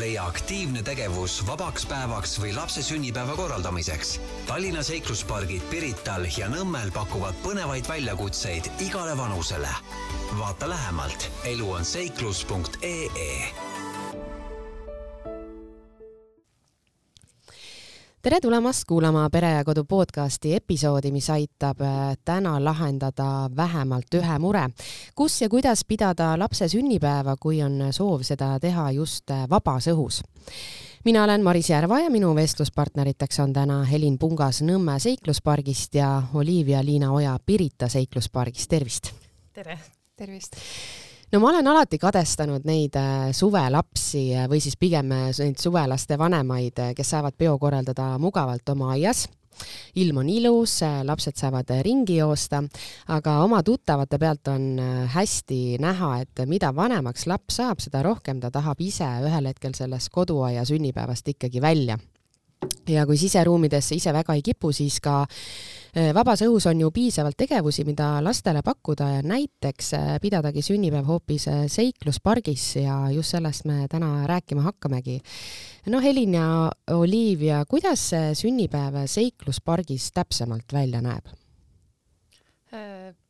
leia aktiivne tegevus vabaks päevaks või lapse sünnipäeva korraldamiseks. Tallinna seikluspargid Pirital ja Nõmmel pakuvad põnevaid väljakutseid igale vanusele. vaata lähemalt eluonseiklus.ee tere tulemast kuulama Pere ja Kodu podcasti episoodi, mis aitab äh, täna lahendada vähemalt ühe mure. kus ja kuidas pidada lapse sünnipäeva, kui on soov seda teha just äh, vabas õhus? mina olen Maris Järva ja minu vestluspartneriteks on täna Helin Pungas Nõmme seikluspargist ja Olivia-Liina Oja Pirita seikluspargist, tervist! tere! tervist! No ma olen alati kadestanud neid äh, suvelapsi äh, või siis pigem äh, neid suvelaste vanemaid, kes saavad peo korraldada mugavalt oma aias. Ilm on ilus, lapsed saavad ringi joosta, aga oma tuttavate pealt on hästi näha, et mida vanemaks laps saab, seda rohkem ta tahab ise ühel hetkel sellest koduaia sünnipäevast ikkagi välja ja kui siseruumidesse ise väga ei kipu, siis ka äh, vabas õhus on ju piisavalt tegevusi, mida lastele pakkuda ja näiteks äh, pidadagi sünnipäev hoopis äh, seikluspargis ja just sellest me täna rääkima hakkamegi. no Helin ja Olivia, kuidas see sünnipäev seikluspargis täpsemalt välja näeb?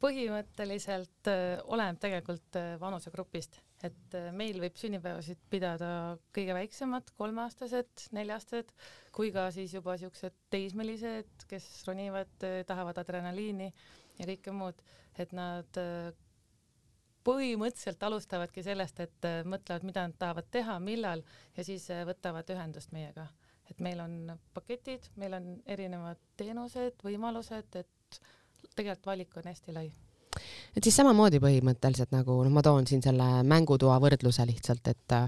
põhimõtteliselt oleneb tegelikult vanusegrupist et meil võib sünnipäevasid pidada kõige väiksemad, kolmeaastased, nelja-aastased, kui ka siis juba siuksed teismelised, kes ronivad, äh, tahavad adrenaliini ja kõike muud, et nad äh, põhimõtteliselt alustavadki sellest, et mõtlevad, mida nad tahavad teha, millal ja siis võtavad ühendust meiega. et meil on paketid, meil on erinevad teenused, võimalused, et tegelikult valik on hästi lai et siis samamoodi põhimõtteliselt nagu noh, ma toon siin selle mängutoa võrdluse lihtsalt, et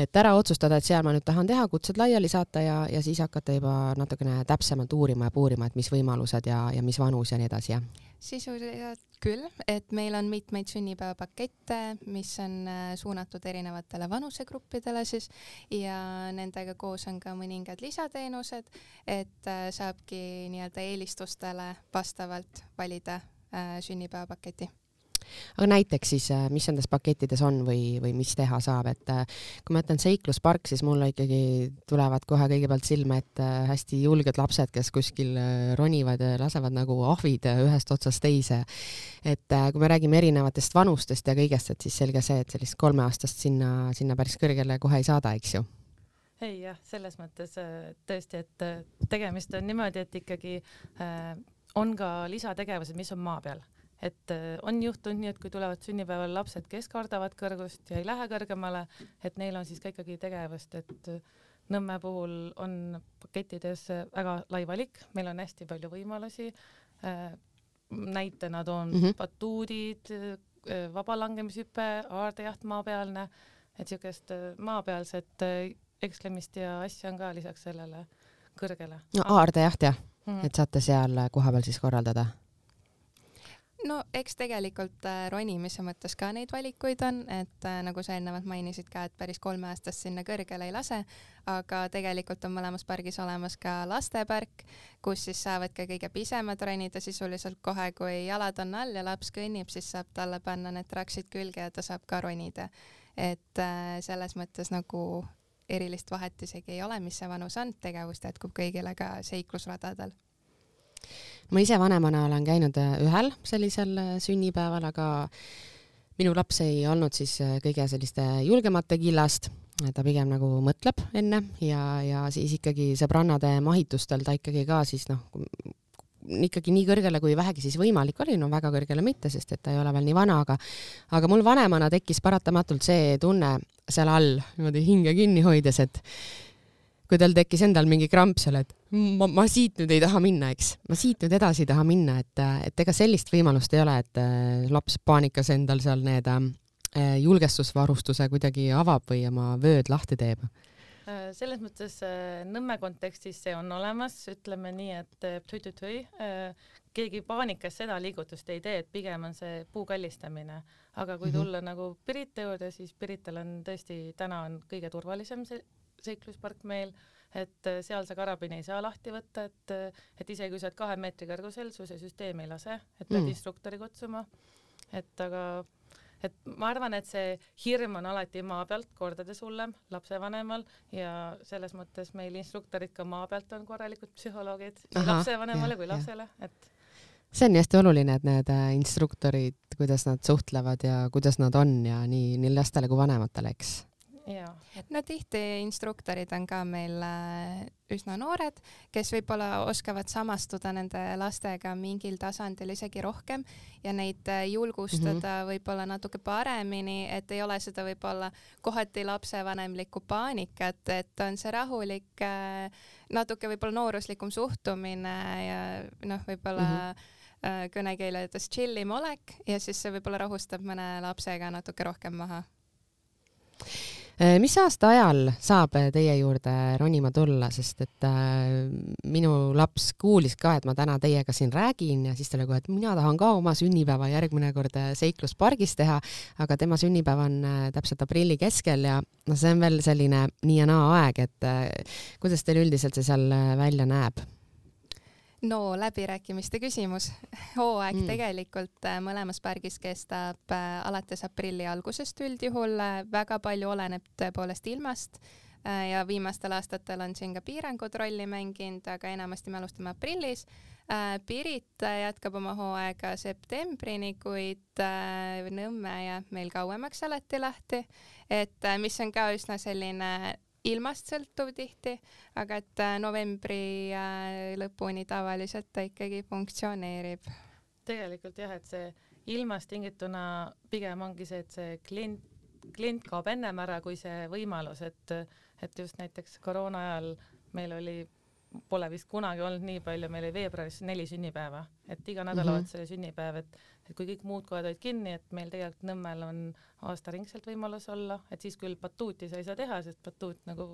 et ära otsustada, et seal ma nüüd tahan teha, kutsed laiali saata ja, ja siis hakata juba natukene täpsemalt uurima ja puurima, et mis võimalused ja, ja mis vanus ja nii edasi, jah? sisuliselt küll, et meil on mitmeid sünnipäevapakette, mis on äh, suunatud erinevatele vanusegruppidele siis ja nendega koos on ka mõningad lisateenused, et äh, saabki nii-öelda eelistustele vastavalt valida sünnipäevapaketi aga näiteks siis, äh, mis nendes pakettides on või, või mis teha saab, et äh, kui ma ütlen seikluspark, siis mulle ikkagi tulevad kohe kõigepealt silma ette hästi julged lapsed, kes kuskil ronivad ja lasevad nagu ahvid ühest otsast teise. et kui me räägime erinevatest vanustest ja kõigest, et siis selge see, et sellist kolmeaastast sinna, sinna päris kõrgele kohe ei saada, eks ju ei jah, selles mõttes tõesti, et tegemist on niimoodi, et ikkagi äh, on ka lisategevused, mis on maa peal, et äh, on juhtunud nii, et kui tulevad sünnipäeval lapsed, kes kardavad kõrgust ja ei lähe kõrgemale, et neil on siis ka ikkagi tegevust, et äh, Nõmme puhul on pakettides väga lai valik, meil on hästi palju võimalusi. Äh, näitena toon mm -hmm. batuudid, vabalangemishüpe, aardejaht maapealne, et siukest maapealset ekslemist ja asja on ka lisaks sellele kõrgele. no aardejaht jah mm., et saate seal kohapeal siis korraldada? no eks tegelikult äh, ronimise mõttes ka neid valikuid on, et äh, nagu sa eelnevalt mainisid ka, et päris kolmeaastast sinna kõrgele ei lase, aga tegelikult on mõlemas pargis olemas ka lastepark, kus siis saavad ka kõige pisemad ronida sisuliselt kohe, kui jalad on all ja laps kõnnib, siis saab talle panna need traksid külge ja ta saab ka ronida. et äh, selles mõttes nagu erilist vahet isegi ei ole, mis see vanus on, tegevust jätkub kõigile ka seiklusradadel. ma ise vanemana olen käinud äh, ühel sellisel äh, sünnipäeval, aga minu laps ei olnud siis äh, kõige selliste julgemate killast, ta pigem nagu mõtleb enne ja, ja siis ikkagi sõbrannade mahitustel ta ikkagi ka siis noh, ikkagi nii kõrgele, kui vähegi siis võimalik oli, no väga kõrgele mitte, sest et ta ei ole veel nii vana, aga aga mul vanemana tekkis paratamatult see tunne seal all niimoodi hinge kinni hoides, et kui tal tekkis endal mingi kramp seal, et ma, ma siit nüüd ei taha minna, eks, ma siit nüüd edasi ei taha minna, et, et ega sellist võimalust ei ole, et äh, laps paanikas endal seal need äh, julgestusvarustuse kuidagi avab või oma vööd lahti teeb selles mõttes äh, Nõmme kontekstis see on olemas, ütleme nii, et äh, tui-tui-tui, keegi paanikas seda liigutust ei tee, et pigem on see puu kallistamine. aga kui mhm. tulla mm -hmm. nagu Pirita juurde, siis Pirital on tõesti, täna on kõige turvalisem see seikluspark meil, et seal sa karabini ei saa lahti võtta, et, et isegi kui sa oled kahe meetri kõrgusel, su see süsteem ei lase, et pead mm. instruktori kutsuma. et aga et ma arvan, et see hirm on alati maa pealt kordades hullem lapsevanemal ja selles mõttes meil instruktorid ka maa pealt on korralikud psühholoogid nii lapsevanemale kui lapsele, et see on hästi oluline, et need äh, instruktorid, kuidas nad suhtlevad ja kuidas nad on ja nii, nii lastele kui vanematele, eks no tihti instruktorid on ka meil äh, üsna noored, kes võib-olla oskavad samastuda nende lastega mingil tasandil isegi rohkem ja neid äh, julgustada mm -hmm. võib-olla natuke paremini, et ei ole seda võib-olla kohati lapsevanemlikku paanikat, et on see rahulik, äh, natuke võib-olla nooruslikum suhtumine ja noh, võib-olla mm -hmm. kõnekeeledes chillim olek ja siis see võib-olla rahustab mõne lapsega natuke rohkem maha mis aasta ajal saab äh, teie juurde ronima tulla, sest et äh, minu laps kuulis ka, et ma täna teiega siin räägin ja siis ta oli kohe, et mina tahan ka oma sünnipäeva järgmine kord äh, seikluspargis teha, aga tema sünnipäev on äh, täpselt aprilli keskel ja noh, see on veel selline nii ja naa aeg, et äh, kuidas teil üldiselt see seal välja näeb? No läbirääkimiste küsimus. hooaeg mm. tegelikult äh, mõlemas pargis kestab äh, alates aprilli algusest üldjuhul, äh, väga palju oleneb tõepoolest ilmast ja viimastel aastatel on siin ka piirangud rolli mänginud, aga enamasti me alustame aprillis. Pirit jätkab oma hooaega septembrini, kuid Nõmme jääb meil kauemaks alati lahti, et mis on ka üsna selline ilmast sõltuv tihti, aga et äh, novembri äh, lõpuni tavaliselt ta ikkagi funktsioneerib. tegelikult jah, et see ilmast tingituna pigem ongi see, et see klient, klient kaob ennem ära kui see võimalus, et, et just näiteks koroona ajal meil oli pole vist kunagi olnud nii palju, meil oli veebruaris neli sünnipäeva, et iga nädalavahetus mhm. oli sünnipäev, et et kui kõik muud kohad olid kinni, et meil tegelikult Nõmmel on aastaringselt võimalus olla, et siis küll batuuti sa ei saa teha, sest batuut nagu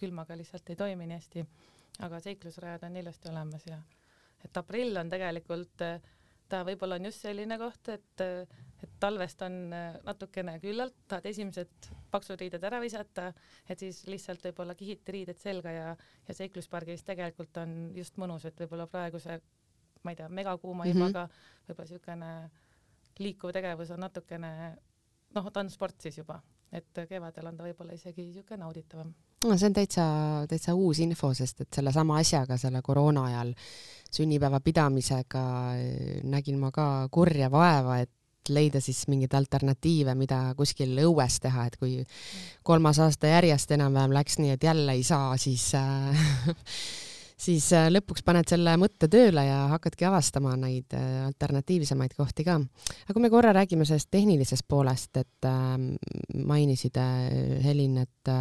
külmaga lihtsalt ei toimi nii hästi, aga seiklusrajad on ilusti olemas ja et aprill on tegelikult, ta võib-olla on just selline koht, et et talvest on natukene küllalt, tahad esimesed paksud riided ära visata, et siis lihtsalt võib-olla kihiti riided selga ja, ja seikluspargis tegelikult on just mõnus, et võib-olla praeguse, ma ei tea, megakuuma mm -hmm. ilmaga võib-olla niisugune liikuv tegevus on natukene noh, ta on sport siis juba, et kevadel on ta võib-olla isegi niisugune nauditavam no see on täitsa, täitsa uus info, sest et sellesama asjaga, selle koroona ajal sünnipäeva pidamisega nägin ma ka kurja vaeva, et leida siis mingeid alternatiive, mida kuskil õues teha, et kui kolmas aasta järjest enam-vähem läks nii, et jälle ei saa, siis äh, siis äh, lõpuks paned selle mõtte tööle ja hakkadki avastama neid äh, alternatiivsemaid kohti ka. aga kui me korra räägime sellest tehnilisest poolest, et äh, mainisid äh, Helin, et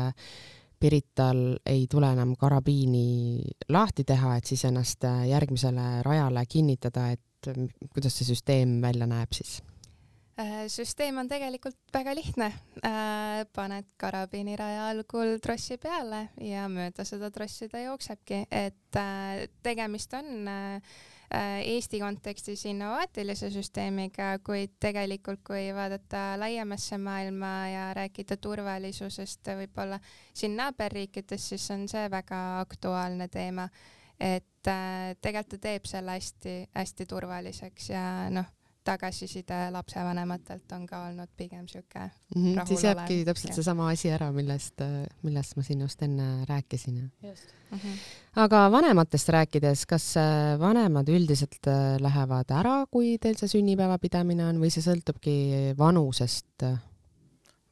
Pirital ei tule enam karabiini lahti teha, et siis ennast järgmisele rajale kinnitada, et kuidas see süsteem välja näeb siis? Äh, süsteem on tegelikult väga lihtne. Äh, paned karabiiniraja algul trossi peale ja mööda seda trossi ta jooksebki, et äh, tegemist on Eesti kontekstis innovaatilise süsteemiga, kuid tegelikult, kui vaadata laiemasse maailma ja rääkida turvalisusest võib-olla siin naaberriikides, siis on see väga aktuaalne teema. et tegelikult ta teeb selle hästi-hästi turvaliseks ja noh tagasiside lapsevanematelt on ka olnud pigem sihuke mm -hmm, siis jääbki täpselt seesama asi ära, millest, millest ma siin just enne rääkisin. just mm. -hmm. aga vanematest rääkides, kas äh, vanemad üldiselt äh, lähevad ära, kui teil see sünnipäeva pidamine on või see sõltubki vanusest?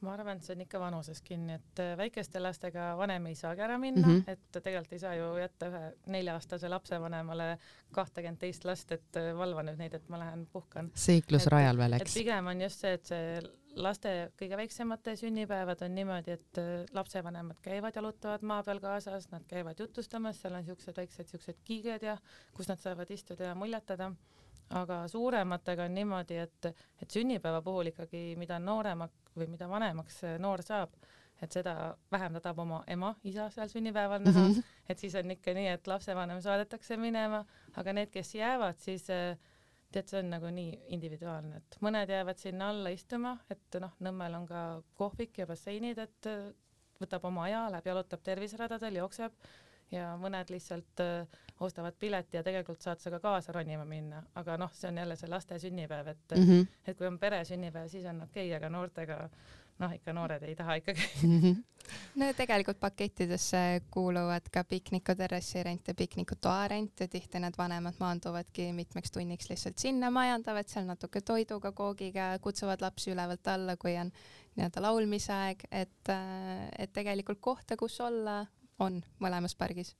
Ma arvan, et see on ikka vanusest kinni, et äh, väikeste lastega vanem ei saagi ära minna mm, -hmm. et tegelikult ei saa ju jätta ühe nelja-aastase lapsevanemale kahtekümmet teist last, et äh, valva nüüd neid, et ma lähen puhkan. seiklusrajal veel, eks? pigem on just see, et see laste kõige väiksemate sünnipäevad on niimoodi, et äh, lapsevanemad käivad, jalutavad maa peal kaasas, nad käivad jutustamas, seal on siuksed väiksed siuksed kiiged ja kus nad saavad istuda ja muljetada aga suurematega on niimoodi, et, et sünnipäeva puhul ikkagi, mida nooremaks või mida vanemaks noor saab, et seda vähem ta tahab oma ema, isa seal sünnipäeval näha. Mm, -hmm. et siis on ikka nii, et lapsevanem saadetakse minema, aga need, kes jäävad, siis tead, see on nagu nii individuaalne, et mõned jäävad sinna alla istuma, et noh, Nõmmel on ka kohvik ja basseinid, et võtab oma aja, läheb jalutab terviseradadel, jookseb ja mõned lihtsalt äh, ostavad pileti ja tegelikult saad sa ka kaasa ronima minna, aga noh, see on jälle see laste sünnipäev, et mm, -hmm. et kui on pere sünnipäev, siis on okei okay,, aga noortega noh, ikka noored ei taha ikkagi mm. -hmm. no tegelikult pakettidesse kuuluvad ka piknikuterrassi rent ja piknikutoa rent ja tihti need vanemad maanduvadki mitmeks tunniks lihtsalt sinna, majandavad seal natuke toiduga, koogiga, kutsuvad lapsi ülevalt alla, kui on nii-öelda laulmise aeg, et, et tegelikult kohta, kus olla, on mõlemas pargis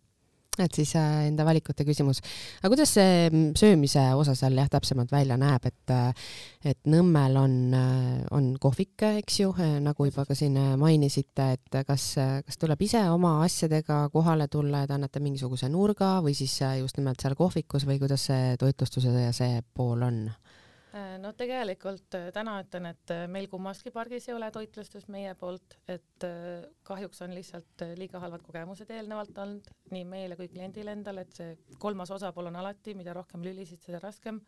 et siis äh, enda valikute küsimus. aga kuidas see mm, söömise osa seal jah, täpsemalt välja näeb, et äh, et Nõmmel on, äh, on kohvik, eks ju, nagu juba ka siin mainisite, et kas, kas tuleb ise oma asjadega kohale tulla ja te annate mingisuguse nurga või siis just nimelt seal kohvikus või kuidas see toitlustuse ja see pool on? Äh, no tegelikult äh, täna ütlen, et äh, meil kummaski pargis ei ole toitlustust meie poolt, et kahjuks on lihtsalt liiga halvad kogemused eelnevalt olnud nii meile kui kliendile endale, et see kolmas osapool on alati, mida rohkem lülisid, seda raskem.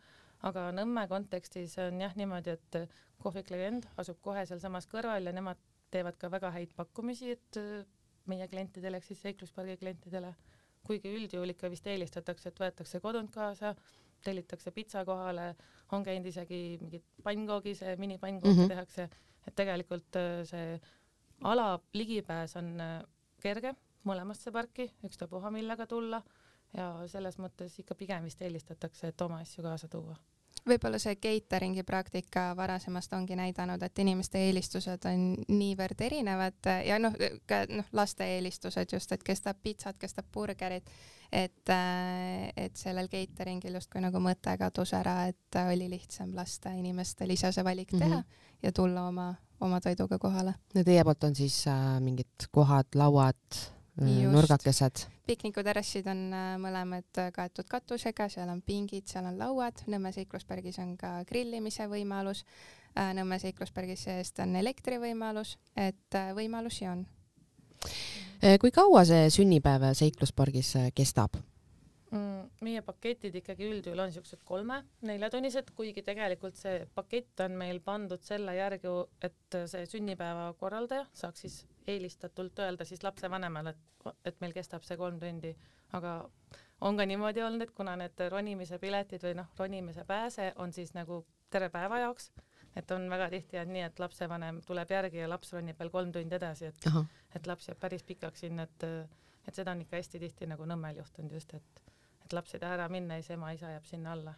aga Nõmme kontekstis on jah niimoodi, et kohvik Legend asub kohe sealsamas kõrval ja nemad teevad ka väga häid pakkumisi, et meie klientidele ehk siis seikluspargi klientidele, kuigi üldjuhul ikka vist eelistatakse, et võetakse kodunt kaasa tellitakse pitsa kohale, on käinud isegi mingit pannkoogis, minipannkoogid mm -hmm. tehakse, et tegelikult äh, see ala ligipääs on äh, kerge mõlemasse parki, ükstapuha millega tulla. Ja selles mõttes ikka pigem vist eelistatakse, et oma asju kaasa tuua võib-olla see catering'i praktika varasemast ongi näidanud, et inimeste eelistused on niivõrd erinevad ja noh, ka noh, laste eelistused just, et kes tahab pitsat, kes tahab burgerit et, äh, et sellel catering'il justkui nagu mõte kadus ära, et oli lihtsam lasta inimestel ise see valik teha mm -hmm. ja tulla oma, oma toiduga kohale. ja teie poolt on siis äh, mingid kohad, lauad, äh, nurgakesed? Piknikuterrassid on äh, mõlemad kaetud katusega, seal on pingid, seal on lauad, Nõmme seikluspargis on ka grillimise võimalus, Nõmme seikluspargis seest on elektrivõimalus, et võimalusi on kui kaua see sünnipäev seikluspargis kestab? mm,? meie paketid ikkagi üldjuhul on siuksed kolme-neljatunnised, kuigi tegelikult see pakett on meil pandud selle järgi, et see sünnipäeva korraldaja saaks siis eelistatult öelda siis lapsevanemale, et, et meil kestab see kolm tundi, aga on ka niimoodi olnud, et kuna need ronimise piletid või noh, ronimise pääse on siis nagu terve päeva jaoks et on väga tihti on nii, et lapsevanem tuleb järgi ja laps ronib veel kolm tundi edasi, et Aha. et laps jääb päris pikaks sinna, et et seda on ikka hästi tihti nagu Nõmmel juhtunud just, et et laps ei taha ära minna ja siis ema-isa jääb sinna alla.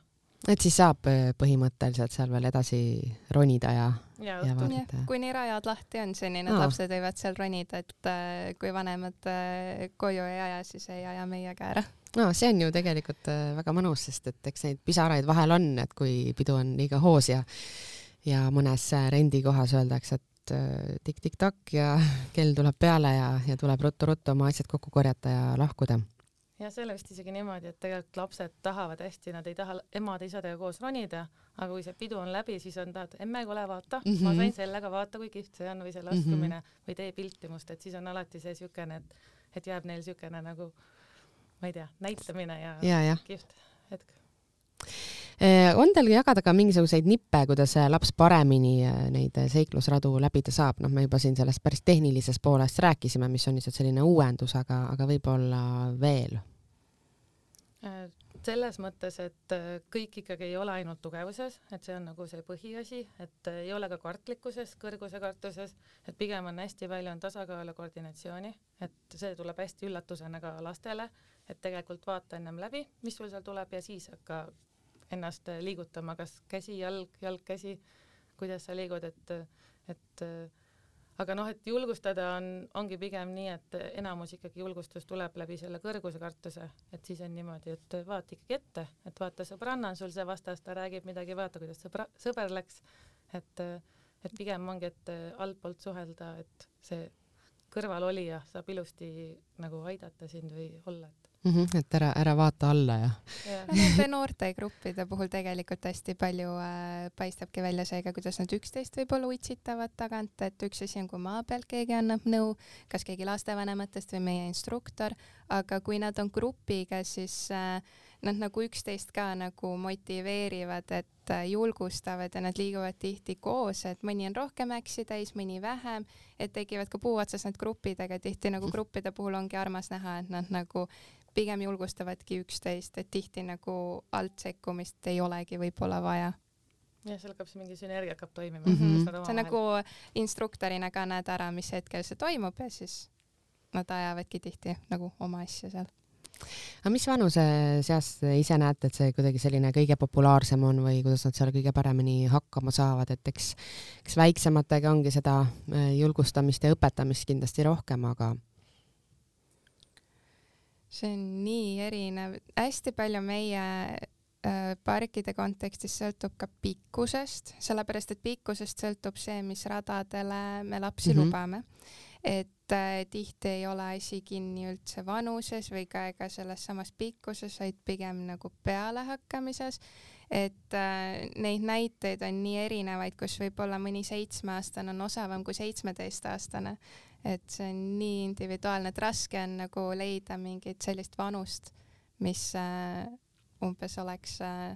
Et siis saab äh, põhimõtteliselt seal veel edasi ronida ja, ja, ja vaadata. kuni rajad lahti on, seni need Aa. lapsed võivad seal ronida, et äh, kui vanemad äh, koju ei aja, siis ei aja meie ka ära no see on ju tegelikult äh, väga mõnus, sest et eks neid pisaraid vahel on, et kui pidu on liiga hoos ja ja mõnes rendikohas öeldakse, et äh, tikk-tikk-takk ja kell tuleb peale ja, ja tuleb ruttu-ruttu oma asjad kokku korjata ja lahkuda. Ja see oli vist isegi niimoodi, et tegelikult lapsed tahavad hästi, nad ei taha emade-isadega koos ronida, aga kui see pidu on läbi, siis on tahad, emme, kuule vaata mm, -hmm. ma sain sellega, vaata kui kihvt see on või see laskumine mm -hmm. või tee pilti must, et siis on alati see siukene, et, et jääb neil siukene nagu ma ei tea, näitamine ja, ja, ja. kihvt hetk Äh, on teil jagada ka mingisuguseid nippe, kuidas laps paremini äh, neid seiklusradu läbida saab, noh, me juba siin sellest päris tehnilisest poolest rääkisime, mis on lihtsalt selline uuendus, aga, aga võib-olla veel? Äh, selles mõttes, et kõik ikkagi ei ole ainult tugevuses, et see on nagu see põhiasi, et ei ole ka kartlikkuses, kõrguse kartuses, et pigem on hästi palju on tasakaalu koordinatsiooni, et see tuleb hästi üllatusena ka lastele, et tegelikult vaata ennem läbi, mis sul seal tuleb ja siis hakka ennast liigutama, kas käsi, jalg, jalg, käsi, kuidas sa liigud, et, et aga noh, et julgustada on, ongi pigem nii, et enamus ikkagi julgustus tuleb läbi selle kõrguse kartuse, et siis on niimoodi, et vaata ikkagi ette, et vaata, sõbranna on sul see vastas, ta räägib midagi, vaata, kuidas sõbra, sõber läks, et, et pigem ongi, et altpoolt suhelda, et see kõrvalolija saab ilusti nagu aidata sind või olla, et mm. -hmm, et ära, ära vaata alla ja yeah.. Nende noortegruppide puhul tegelikult hästi palju äh, paistabki välja see ka, kuidas nad üksteist võib-olla utsitavad tagant, et üks asi on, kui maa pealt keegi annab nõu, kas keegi lastevanematest või meie instruktor, aga kui nad on grupiga, siis äh, nad nagu üksteist ka nagu motiveerivad, et äh, julgustavad ja nad liiguvad tihti koos, et mõni on rohkem äksi täis, mõni vähem, et tekivad ka puu otsas need grupid, aga tihti nagu gruppide puhul ongi armas näha, et nad nagu pigem julgustavadki üksteist, et tihti nagu alt sekkumist ei olegi võib-olla vaja jah, seal hakkab see mingi sünergia hakkab toimima mm. -hmm. see nagu instruktorina ka näed ära, mis hetkel see toimub ja siis nad ajavadki tihti nagu oma asja seal. aga mis vanuse seas ise näete, et see kuidagi selline kõige populaarsem on või kuidas nad seal kõige paremini hakkama saavad, et eks, eks väiksematega ongi seda äh, julgustamist ja õpetamist kindlasti rohkem, aga see on nii erinev, hästi palju meie äh, parkide kontekstis sõltub ka pikkusest, sellepärast et pikkusest sõltub see, mis radadele me lapsi mm -hmm. lubame. et äh, tihti ei ole asi kinni üldse vanuses või ka ega selles samas pikkuses, vaid pigem nagu pealehakkamises. et äh, neid näiteid on nii erinevaid, kus võib-olla mõni seitsmeaastane on osavam kui seitsmeteistaastane et see on nii individuaalne, et raske on nagu leida mingit sellist vanust, mis äh, umbes oleks äh,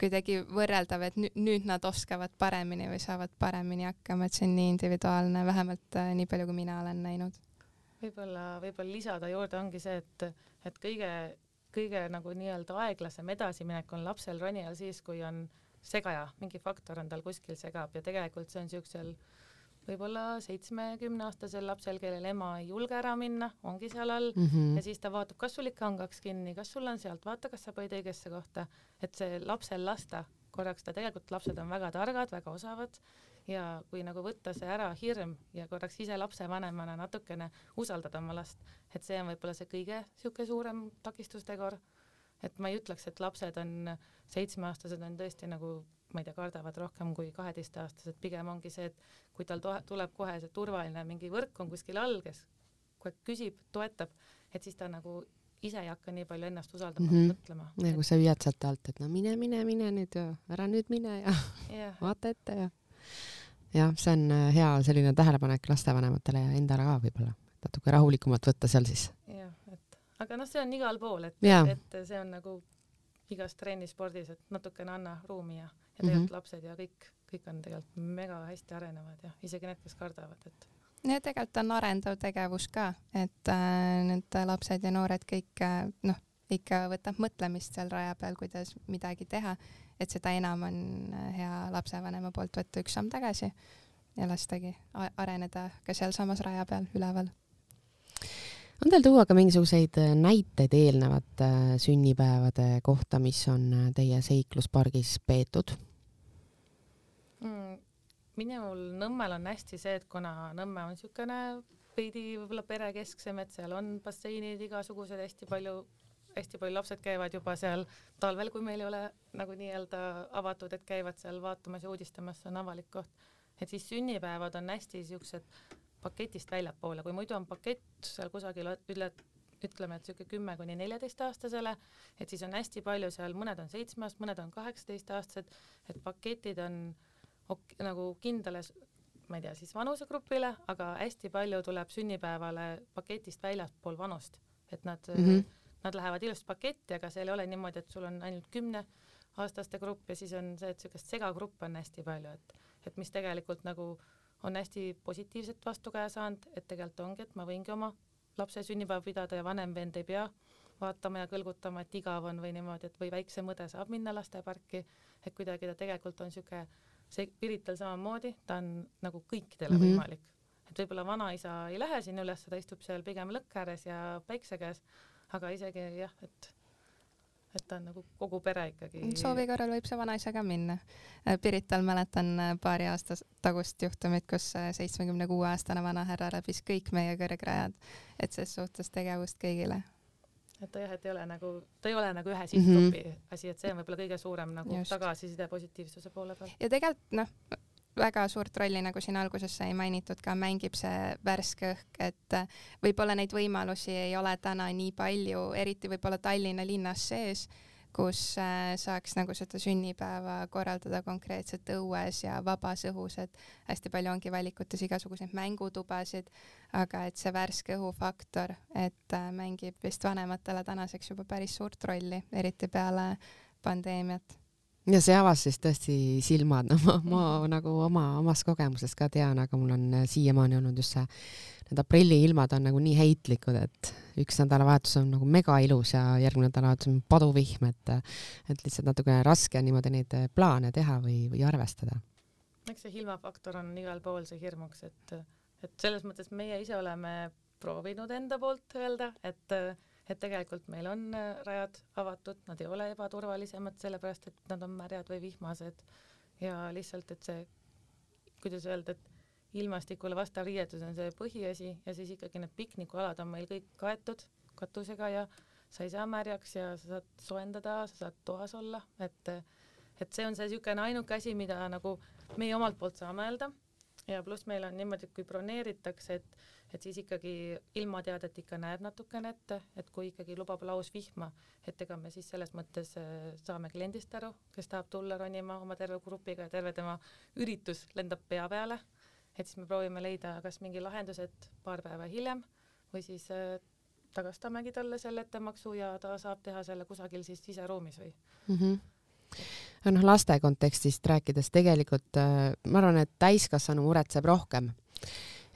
kuidagi võrreldav, et nüüd, nad oskavad paremini või saavad paremini hakkama, et see on nii individuaalne, vähemalt äh, nii palju, kui mina olen näinud. võib-olla, võib-olla lisada juurde ongi see, et, et kõige, kõige nagu nii-öelda aeglasem edasiminek on lapsel ronijal siis, kui on segaja, mingi faktor on tal kuskil segab ja tegelikult see on siuksel äh, võib-olla seitsmekümneaastasel lapsel, kellel ema ei julge ära minna, ongi seal all mm -hmm. ja siis ta vaatab, kas sul ikka on kaks kinni, kas sul on sealt, vaata, kas sa panid õigesse kohta, et see lapsel lasta korraks ta tegelikult, lapsed on väga targad, väga osavad ja kui nagu võtta see ära hirm ja korraks ise lapsevanemana natukene usaldada oma last, et see on võib-olla see kõige sihuke suurem takistustegur. et ma ei ütleks, et lapsed on, seitsmeaastased on tõesti nagu ma ei tea, kardavad rohkem kui kaheteistaastased, pigem ongi see, et kui tal tuleb kohe see turvaline mingi võrk on kuskil all, kes aeg küsib, toetab, et siis ta nagu ise ei hakka nii palju ennast usaldama mm, -hmm. mõtlema. kui sa hüüad sealt alt, et no mine, mine, mine nüüd ja ära nüüd mine ja yeah. vaata ette ja jah, see on äh, hea selline tähelepanek lastevanematele ja endale ka võib-olla, natuke rahulikumalt võtta seal siis. jah, et aga noh, see on igal pool, et, et see on nagu igas trennispordis, et natukene anna ruumi ja, ja tegelikult mm -hmm. lapsed ja kõik, kõik on tegelikult mega hästi arenevad ja isegi need, kes kardavad, et. ja tegelikult on arendav tegevus ka, et äh, need lapsed ja noored kõik äh, noh, ikka võtab mõtlemist seal raja peal, kuidas midagi teha, et seda enam on äh, hea lapsevanema poolt võtta üks samm tagasi ja lastagi areneda ka sealsamas raja peal üleval on teil tuua ka mingisuguseid äh, näiteid eelnevate äh, sünnipäevade kohta, mis on teie seikluspargis peetud? Minul Nõmmel on hästi see, et kuna Nõmme on niisugune veidi võib-olla perekesksem, et seal on basseinid igasugused, hästi palju, hästi palju lapsed käivad juba seal talvel, kui meil ei ole nagu nii-öelda avatud, et käivad seal vaatamas ja uudistamas, see on avalik koht. et siis sünnipäevad on hästi siuksed paketist väljapoole, kui muidu on pakett seal kusagil üle ütleme, et niisugune kümme kuni neljateistaastasele, et siis on hästi palju seal, mõned on seitsmeaastased, mõned on kaheksateistaastased, et paketid on ok, nagu kindlale, ma ei tea, siis vanusegrupile, aga hästi palju tuleb sünnipäevale paketist väljaspool vanust, et nad mm, -hmm. nad lähevad ilusti paketti, aga seal ei ole niimoodi, et sul on ainult kümneaastaste grupp ja siis on see, et niisugust segagruppe on hästi palju, et, et mis tegelikult nagu on hästi positiivset vastukaja saanud, et tegelikult ongi, et ma võingi oma lapse sünnipäeva pidada ja vanem vend ei pea vaatama ja kõlgutama, et igav on või niimoodi, et või väiksem õde saab minna lasteparki, et kuidagi ta tegelikult on niisugune, see Pirital samamoodi, ta on nagu kõikidele mm -hmm. võimalik. et võib-olla vanaisa ei lähe sinna üles, ta istub seal pigem lõkke ääres ja päikse käes, aga isegi jah, et et ta on nagu kogu pere ikkagi. soovi korral võib see vanaisa ka minna. Äh, Pirital mäletan äh, paari aasta tagust juhtumit, kus äh, seitsmekümne kuue aastane vanahärra läbis kõik meie kõrgrajad, et ses suhtes tegevust kõigile. Et ta jah, et ei ole nagu, ta ei ole nagu ühe sihtgrupi mm -hmm. asi, et see on võib-olla kõige suurem nagu Just. tagasiside positiivsuse poole peal. ja tegelikult noh, väga suurt rolli, nagu siin alguses sai mainitud ka, mängib see värske õhk, et äh, võib-olla neid võimalusi ei ole täna nii palju, eriti võib-olla Tallinna linnas sees, kus äh, saaks nagu seda sünnipäeva korraldada konkreetselt õues ja vabas õhus, et hästi palju ongi valikutes igasuguseid mängutubasid, aga et see värske õhufaktor, et äh, mängib vist vanematele tänaseks juba päris suurt rolli, eriti peale pandeemiat ja see avas siis tõesti silmad, no ma, ma nagu oma, omast kogemusest ka tean, aga mul on siiamaani olnud just see need aprilliilmad on nagu nii heitlikud, et üks nädalavahetus on nagu mega ilus ja järgmine nädalavahetus on paduvihm, et et lihtsalt natukene raske on niimoodi neid plaane teha või, või arvestada. eks see ilmafaktor on igal pool see hirmuks, et, et selles mõttes meie ise oleme proovinud enda poolt öelda, et et tegelikult meil on rajad avatud, nad ei ole ebaturvalisemad, sellepärast et nad on märjad või vihmased. Ja lihtsalt, et see, kuidas öelda, et ilmastikule vastav riietus on see põhiasi ja siis ikkagi need piknikualad on meil kõik kaetud katusega ja sa ei saa märjaks ja sa saad soojendada, sa saad toas olla, et et see on see niisugune ainuke asi, mida nagu meie omalt poolt saame öelda ja pluss meil on niimoodi, et kui broneeritakse, et et siis ikkagi ilmateadet ikka näeb natukene ette, et kui ikkagi lubab laus vihma, et ega me siis selles mõttes äh, saame kliendist aru, kes tahab tulla ronima oma terve grupiga ja terve tema üritus lendab pea peale et siis me proovime leida kas mingi lahendused paar päeva hiljem või siis äh, tagastamegi talle selle ettemaksu ja ta saab teha selle kusagil siis siseruumis või mm. -hmm noh, laste kontekstist rääkides tegelikult äh, ma arvan, et täiskasvanu muretseb rohkem,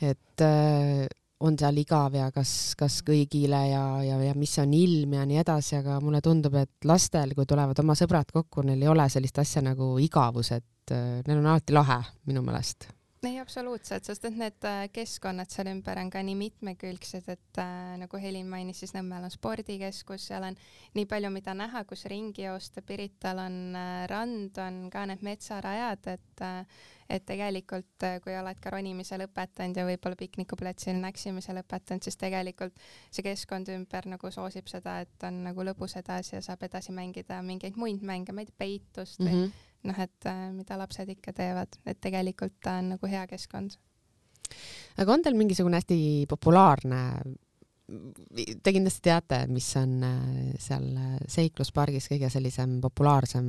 et äh, on seal igav ja kas, kas kõigile ja, ja, ja mis on ilm ja nii edasi, aga mulle tundub, et lastel, kui tulevad oma sõbrad kokku, neil ei ole sellist asja nagu igavus, et äh, neil on alati lahe minu meelest ei, absoluutselt, sest et need äh, keskkonnad seal ümber on ka nii mitmekülgsed, et äh, nagu Helin mainis, siis Nõmmel on spordikeskus, seal on nii palju, mida näha, kus ringi joosta, Pirital on äh, rand, on ka need metsarajad, et äh, et tegelikult äh, kui oled ka ronimise lõpetanud ja võib-olla piknikuplatsil näksimise lõpetanud, siis tegelikult see keskkond ümber nagu soosib seda, et on nagu lõbus edasi ja saab edasi mängida mingeid muid mänge, ma ei tea, peitust või mm -hmm noh, et äh, mida lapsed ikka teevad, et tegelikult ta on nagu hea keskkond. aga on teil mingisugune hästi populaarne, te kindlasti teate, mis on äh, seal äh, seikluspargis kõige sellisem populaarsem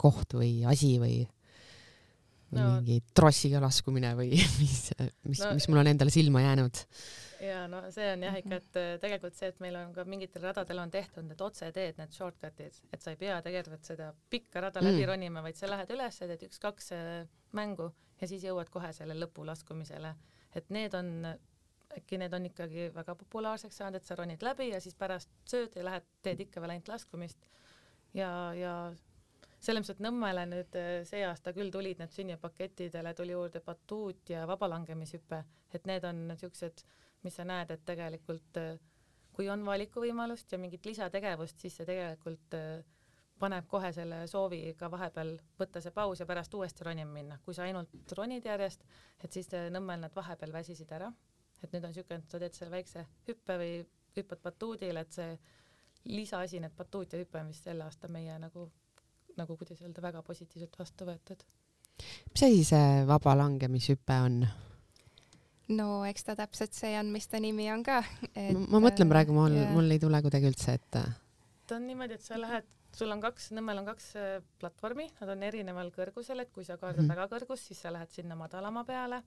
koht või asi või no. mingi trossiga laskumine või mis, mis no,, mis mul on endale silma jäänud? Ja no see on jah ikka, et äh, tegelikult see, et meil on ka mingitel radadel on tehtud need otseteed, need shortcut'id, et sa ei pea tegelikult seda pikka rada mm. läbi ronima, vaid sa lähed üles, teed üks-kaks äh, mängu ja siis jõuad kohe selle lõpulaskumisele. et need on, äkki need on ikkagi väga populaarseks saanud, et sa ronid läbi ja siis pärast sööd ja lähed, teed ikka veel ainult laskumist. ja, ja selles mõttes, et Nõmmele nüüd äh, see aasta küll tulid need sünnipakkettidele tuli juurde batuut ja vabalangemishüpe, et need on niisugused mis sa näed, et tegelikult äh, kui on valikuvõimalust ja mingit lisategevust, siis see tegelikult äh, paneb kohe selle soovi ka vahepeal võtta see paus ja pärast uuesti ronima minna. kui sa ainult ronid järjest, et siis Nõmmel nad vahepeal väsisid ära. et nüüd on niisugune, et sa teed selle väikse hüppe või hüppad batuudile, et see lisaasi, need batuut ja hüpe on vist sel aastal meie nagu, nagu kuidas öelda, väga positiivselt vastu võetud. mis asi see vaba langemishüpe on? No eks ta täpselt see on, mis ta nimi on ka et.... ma mõtlen praegu, mul, mul ei tule kuidagi üldse ette. ta on niimoodi, et sa lähed, sul on kaks, Nõmmel on kaks äh, platvormi, nad on erineval kõrgusel, et kui sa kaardad mm -hmm. väga kõrgust, siis sa lähed sinna madalama peale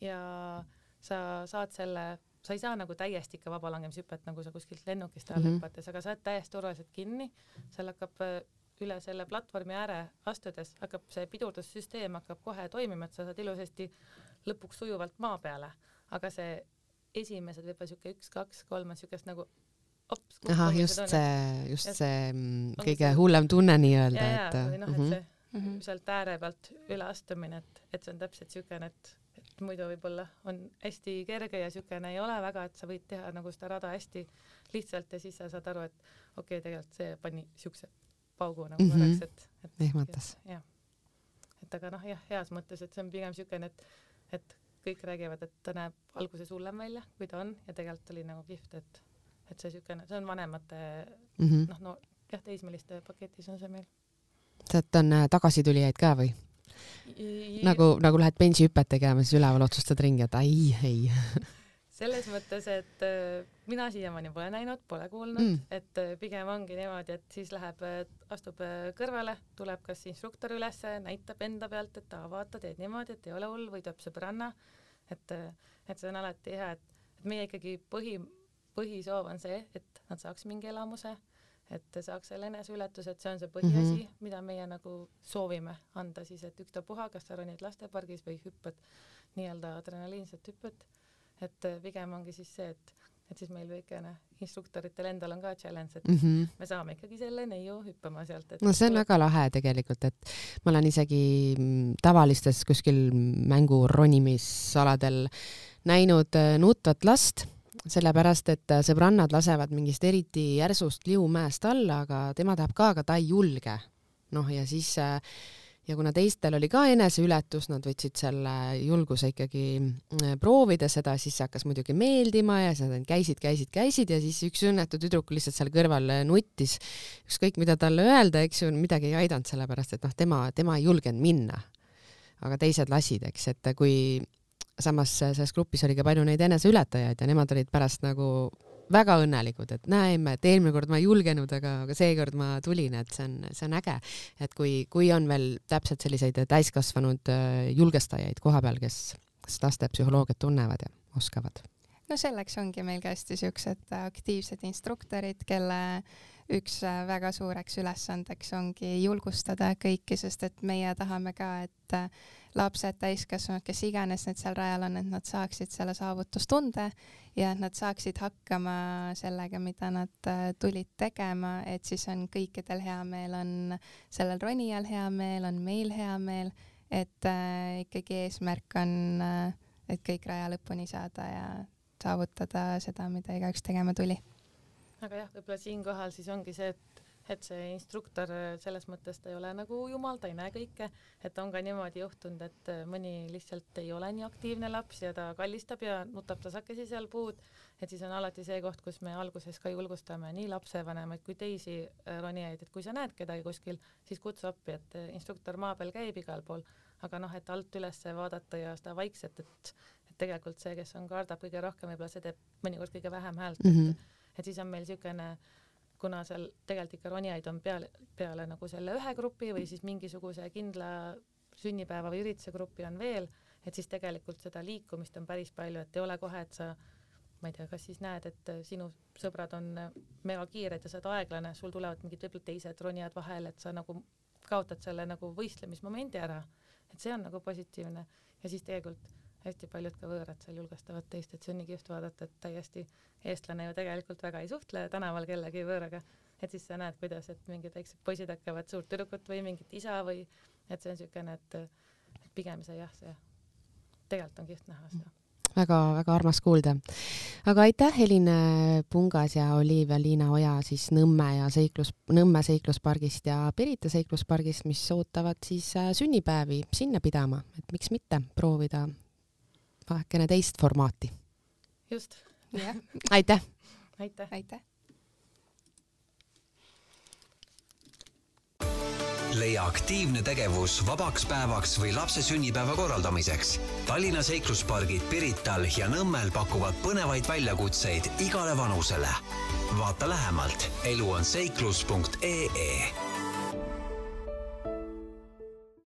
ja sa saad selle, sa ei saa nagu täiesti ikka vabalangemishüpet, nagu sa kuskilt lennukist alla mm -hmm. hüpates, aga sa oled täiesti turvaliselt kinni, seal hakkab äh, üle selle platvormi ääre astudes hakkab see pidurdussüsteem hakkab kohe toimima, et sa saad ilusasti lõpuks sujuvalt maa peale, aga see esimesed võib-olla siuke üks, kaks, kolm on siukest nagu ops. ahah, just see, just ja, see mm, kõige see... hullem tunne nii-öelda, et. noh, et mhm. see mm -hmm. sealt ääre pealt üle astumine, et, et see on täpselt siukene, et, et muidu võib-olla on hästi kerge ja siukene ei ole väga, et sa võid teha nagu seda rada hästi lihtsalt ja siis sa saad aru, et okei okay,, tegelikult see pani siukse paugu nagu mm -hmm. korraks, et, et. ehmatas. jah, et aga noh, jah, heas mõttes, et see on pigem siukene, et et kõik räägivad, et ta näeb alguses hullem välja, kui ta on ja tegelikult oli nagu kihvt, et, et see niisugune, see on vanemate mm -hmm. noh, no jah, teismeliste paketis on see meil. sealt on äh, tagasitulijaid ka või? nagu, nagu lähed bensihüpet tegema, siis üleval otsustad ringi, et ai, ei selles mõttes, et äh, mina siiamaani pole näinud, pole kuulnud mm., et äh, pigem ongi niimoodi, et siis läheb, astub kõrvale, tuleb kas instruktor ülesse, näitab enda pealt, et aa, vaata, teed niimoodi, et ei ole hull või tuleb sõbranna. et, et see on alati hea, et, et meie ikkagi põhi, põhisoov on see, et nad saaks mingi elamuse, et saaks selle eneseületuse, et see on see põhiasi mm, -hmm. mida meie nagu soovime anda siis, et ükstapuha, kas sa ronid lastepargis või hüppad nii-öelda adrenaliinset hüpet et äh, pigem ongi siis see, et, et siis meil väikene instruktoritel endal on ka challenge, et mm -hmm. me saame ikkagi selle neiu hüppama sealt. no see on väga lahe tegelikult, et ma olen isegi mm, tavalistes kuskil mängu ronimisaladel näinud äh, nutvat last, sellepärast et äh, sõbrannad lasevad mingist eriti järsust liumäest alla, aga tema tahab ka, aga ta ei julge. noh, ja siis äh, ja kuna teistel oli ka eneseületus, nad võtsid selle julguse ikkagi mm, proovida seda, siis see hakkas muidugi meeldima ja siis nad käisid, käisid, käisid ja siis üks õnnetu tüdruk lihtsalt seal kõrval nuttis. ükskõik, mida talle öelda, eks ju, midagi ei aidanud, sellepärast et noh, tema, tema ei julgenud minna. aga teised lasid, eks, et kui samas selles grupis oli ka palju neid eneseületajaid ja nemad olid pärast nagu väga õnnelikud, et näeme, et eelmine kord ma ei julgenud, aga, aga seekord ma tulin, et see on, see on äge. et kui, kui on veel täpselt selliseid täiskasvanud äh, julgestajaid koha peal, kes, kes laste psühholoogiat tunnevad ja oskavad. no selleks ongi meil ka hästi siuksed aktiivsed instruktorid, kelle üks äh, väga suureks ülesandeks ongi julgustada kõiki, sest et meie tahame ka, et äh, lapsed, täiskasvanud, kes iganes need seal rajal on, et nad saaksid selle saavutustunde ja et nad saaksid hakkama sellega, mida nad äh, tulid tegema, et siis on kõikidel hea meel, on sellel ronijal hea meel, on meil hea meel, et ikkagi eesmärk on et kõik raja lõpuni saada ja saavutada seda, mida igaüks tegema tuli. Aga jah, võib-olla siinkohal siis ongi see, et et see instruktor selles mõttes ta ei ole nagu jumal, ta ei näe kõike, et on ka niimoodi juhtunud, et mõni lihtsalt ei ole nii aktiivne laps ja ta kallistab ja nutab tasakesi seal puud, et siis on alati see koht, kus me alguses ka julgustame nii lapsevanemaid kui teisi äh, ronijaid, et kui sa näed kedagi kuskil, siis kutsu appi, et äh, instruktor maa peal käib igal pool, aga noh, et alt üles vaadata ja seda vaikselt, et et tegelikult see, kes on, kardab kõige rohkem, võib-olla see teeb mõnikord kõige vähem häält mm, -hmm. et, mhm. Et siis on meil niisugune kuna seal tegelikult ikka ronijaid on peale, peale nagu selle ühe grupi või siis mingisuguse kindla sünnipäeva või ürituse gruppi on veel, et siis tegelikult seda liikumist on päris palju, et ei ole kohe, et sa ma ei tea, kas siis näed, et sinu sõbrad on mega kiired ja sa oled aeglane, sul tulevad mingid võib-olla teised ronijad vahele, et sa nagu kaotad selle nagu võistlemismomendi ära. et see on nagu positiivne ja siis tegelikult hästi paljud ka võõrad seal julgestavad teist, et see on nii kihvt vaadata, et täiesti eestlane ju tegelikult väga ei suhtle tänaval kellegi võõraga, et siis sa näed, kuidas, et mingid väiksed poisid hakkavad suurt tüdrukut või mingit isa või et see on niisugune, et, pigem see jah, see tegelikult on kihvt näha seda. Väga-väga armas kuulda. aga aitäh, Elin Pungas ja Olivia-Liina Oja siis Nõmme ja seiklus, Nõmme seikluspargist ja Pirita seikluspargist, mis ootavad siis äh, sünnipäevi sinna pidama, et miks mitte proovida vähekene teist formaati. just. aitäh. aitäh. aitäh. leia aktiivne tegevus vabaks päevaks või lapse sünnipäeva korraldamiseks. Tallinna seikluspargid Pirital ja Nõmmel pakuvad põnevaid väljakutseid igale vanusele. vaata lähemalt eluonseiklus.ee